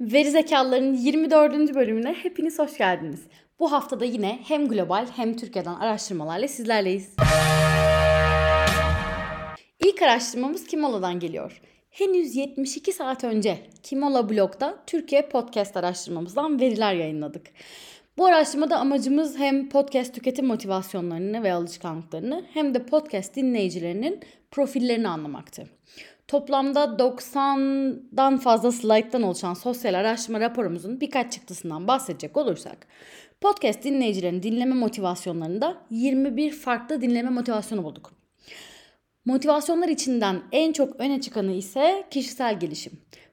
Veri Zekalıların 24. bölümüne hepiniz hoş geldiniz. Bu haftada yine hem global hem Türkiye'den araştırmalarla sizlerleyiz. İlk araştırmamız Kimola'dan geliyor. Henüz 72 saat önce Kimola blogda Türkiye podcast araştırmamızdan veriler yayınladık. Bu araştırmada amacımız hem podcast tüketim motivasyonlarını ve alışkanlıklarını hem de podcast dinleyicilerinin profillerini anlamaktı. Toplamda 90'dan fazla slayttan oluşan sosyal araştırma raporumuzun birkaç çıktısından bahsedecek olursak, podcast dinleyicilerin dinleme motivasyonlarında 21 farklı dinleme motivasyonu bulduk. Motivasyonlar içinden en çok öne çıkanı ise kişisel gelişim.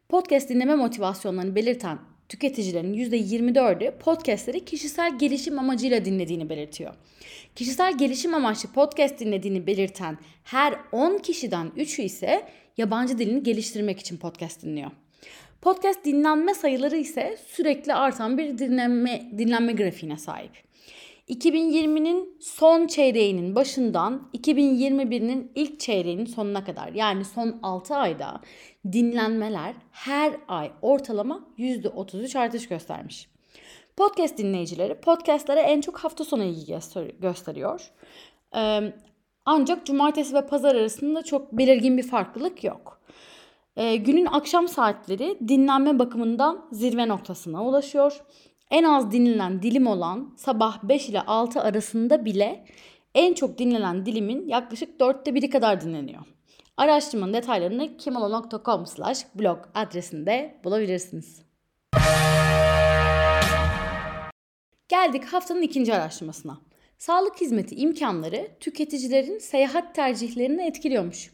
Podcast dinleme motivasyonlarını belirten tüketicilerin %24'ü podcastleri kişisel gelişim amacıyla dinlediğini belirtiyor. Kişisel gelişim amaçlı podcast dinlediğini belirten her 10 kişiden 3'ü ise yabancı dilini geliştirmek için podcast dinliyor. Podcast dinlenme sayıları ise sürekli artan bir dinlenme, dinlenme grafiğine sahip. 2020'nin son çeyreğinin başından 2021'in ilk çeyreğinin sonuna kadar yani son 6 ayda dinlenmeler her ay ortalama %33 artış göstermiş. Podcast dinleyicileri podcastlere en çok hafta sonu ilgi gösteriyor. Ancak cumartesi ve pazar arasında çok belirgin bir farklılık yok. E, günün akşam saatleri dinlenme bakımından zirve noktasına ulaşıyor. En az dinlenen dilim olan sabah 5 ile 6 arasında bile en çok dinlenen dilimin yaklaşık 4'te biri kadar dinleniyor. Araştırmanın detaylarını kimolo.com blog adresinde bulabilirsiniz. Geldik haftanın ikinci araştırmasına. Sağlık hizmeti imkanları tüketicilerin seyahat tercihlerini etkiliyormuş.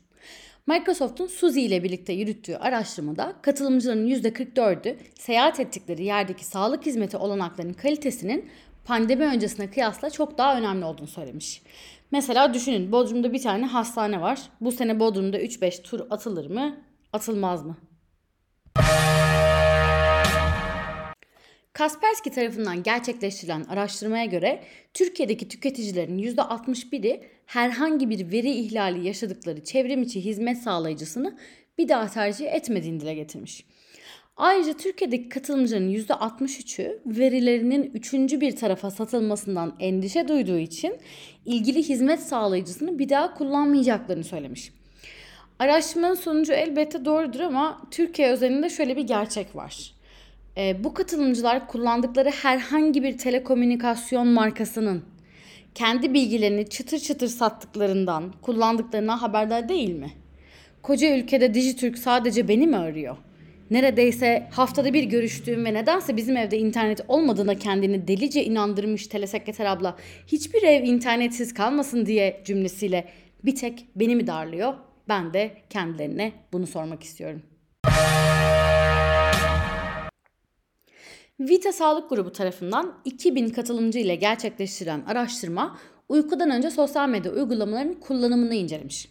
Microsoft'un Suzy ile birlikte yürüttüğü araştırmada katılımcıların %44'ü seyahat ettikleri yerdeki sağlık hizmeti olanaklarının kalitesinin pandemi öncesine kıyasla çok daha önemli olduğunu söylemiş. Mesela düşünün Bodrum'da bir tane hastane var. Bu sene Bodrum'da 3-5 tur atılır mı? Atılmaz mı? Kaspersky tarafından gerçekleştirilen araştırmaya göre Türkiye'deki tüketicilerin %61'i herhangi bir veri ihlali yaşadıkları çevrim içi hizmet sağlayıcısını bir daha tercih etmediğini dile getirmiş. Ayrıca Türkiye'deki katılımcıların %63'ü verilerinin üçüncü bir tarafa satılmasından endişe duyduğu için ilgili hizmet sağlayıcısını bir daha kullanmayacaklarını söylemiş. Araştırmanın sonucu elbette doğrudur ama Türkiye özelinde şöyle bir gerçek var. E, bu katılımcılar kullandıkları herhangi bir telekomünikasyon markasının kendi bilgilerini çıtır çıtır sattıklarından kullandıklarına haberdar değil mi? Koca ülkede Dijitürk sadece beni mi arıyor? Neredeyse haftada bir görüştüğüm ve nedense bizim evde internet olmadığına kendini delice inandırmış telesekreter abla hiçbir ev internetsiz kalmasın diye cümlesiyle bir tek beni mi darlıyor? Ben de kendilerine bunu sormak istiyorum. Vita Sağlık Grubu tarafından 2000 katılımcı ile gerçekleştirilen araştırma uykudan önce sosyal medya uygulamalarının kullanımını incelemiş.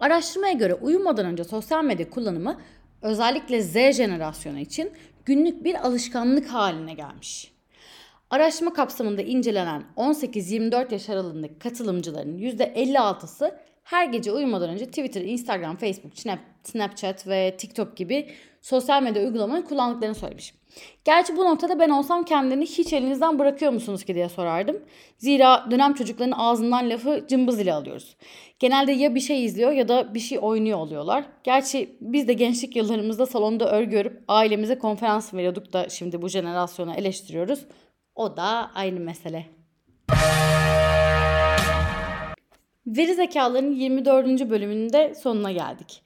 Araştırmaya göre uyumadan önce sosyal medya kullanımı özellikle Z jenerasyonu için günlük bir alışkanlık haline gelmiş. Araştırma kapsamında incelenen 18-24 yaş aralığındaki katılımcıların %56'sı her gece uyumadan önce Twitter, Instagram, Facebook, Snapchat ve TikTok gibi sosyal medya uygulamalarını kullandıklarını söylemiş. Gerçi bu noktada ben olsam kendilerini hiç elinizden bırakıyor musunuz ki diye sorardım. Zira dönem çocukların ağzından lafı cımbız ile alıyoruz. Genelde ya bir şey izliyor ya da bir şey oynuyor oluyorlar. Gerçi biz de gençlik yıllarımızda salonda örgü örüp ailemize konferans veriyorduk da şimdi bu jenerasyonu eleştiriyoruz. O da aynı mesele. Veri zekalarının 24. bölümünde sonuna geldik.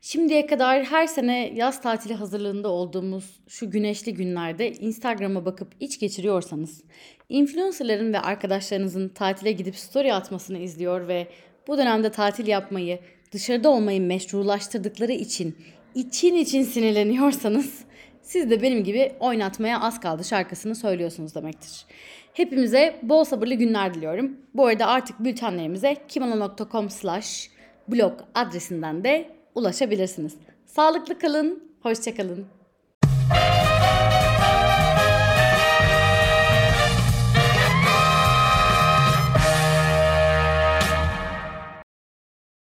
Şimdiye kadar her sene yaz tatili hazırlığında olduğumuz şu güneşli günlerde Instagram'a bakıp iç geçiriyorsanız, influencerların ve arkadaşlarınızın tatile gidip story atmasını izliyor ve bu dönemde tatil yapmayı, dışarıda olmayı meşrulaştırdıkları için için için sinirleniyorsanız siz de benim gibi oynatmaya az kaldı şarkısını söylüyorsunuz demektir. Hepimize bol sabırlı günler diliyorum. Bu arada artık bültenlerimize kimono.com slash blog adresinden de ulaşabilirsiniz. Sağlıklı kalın, hoşçakalın.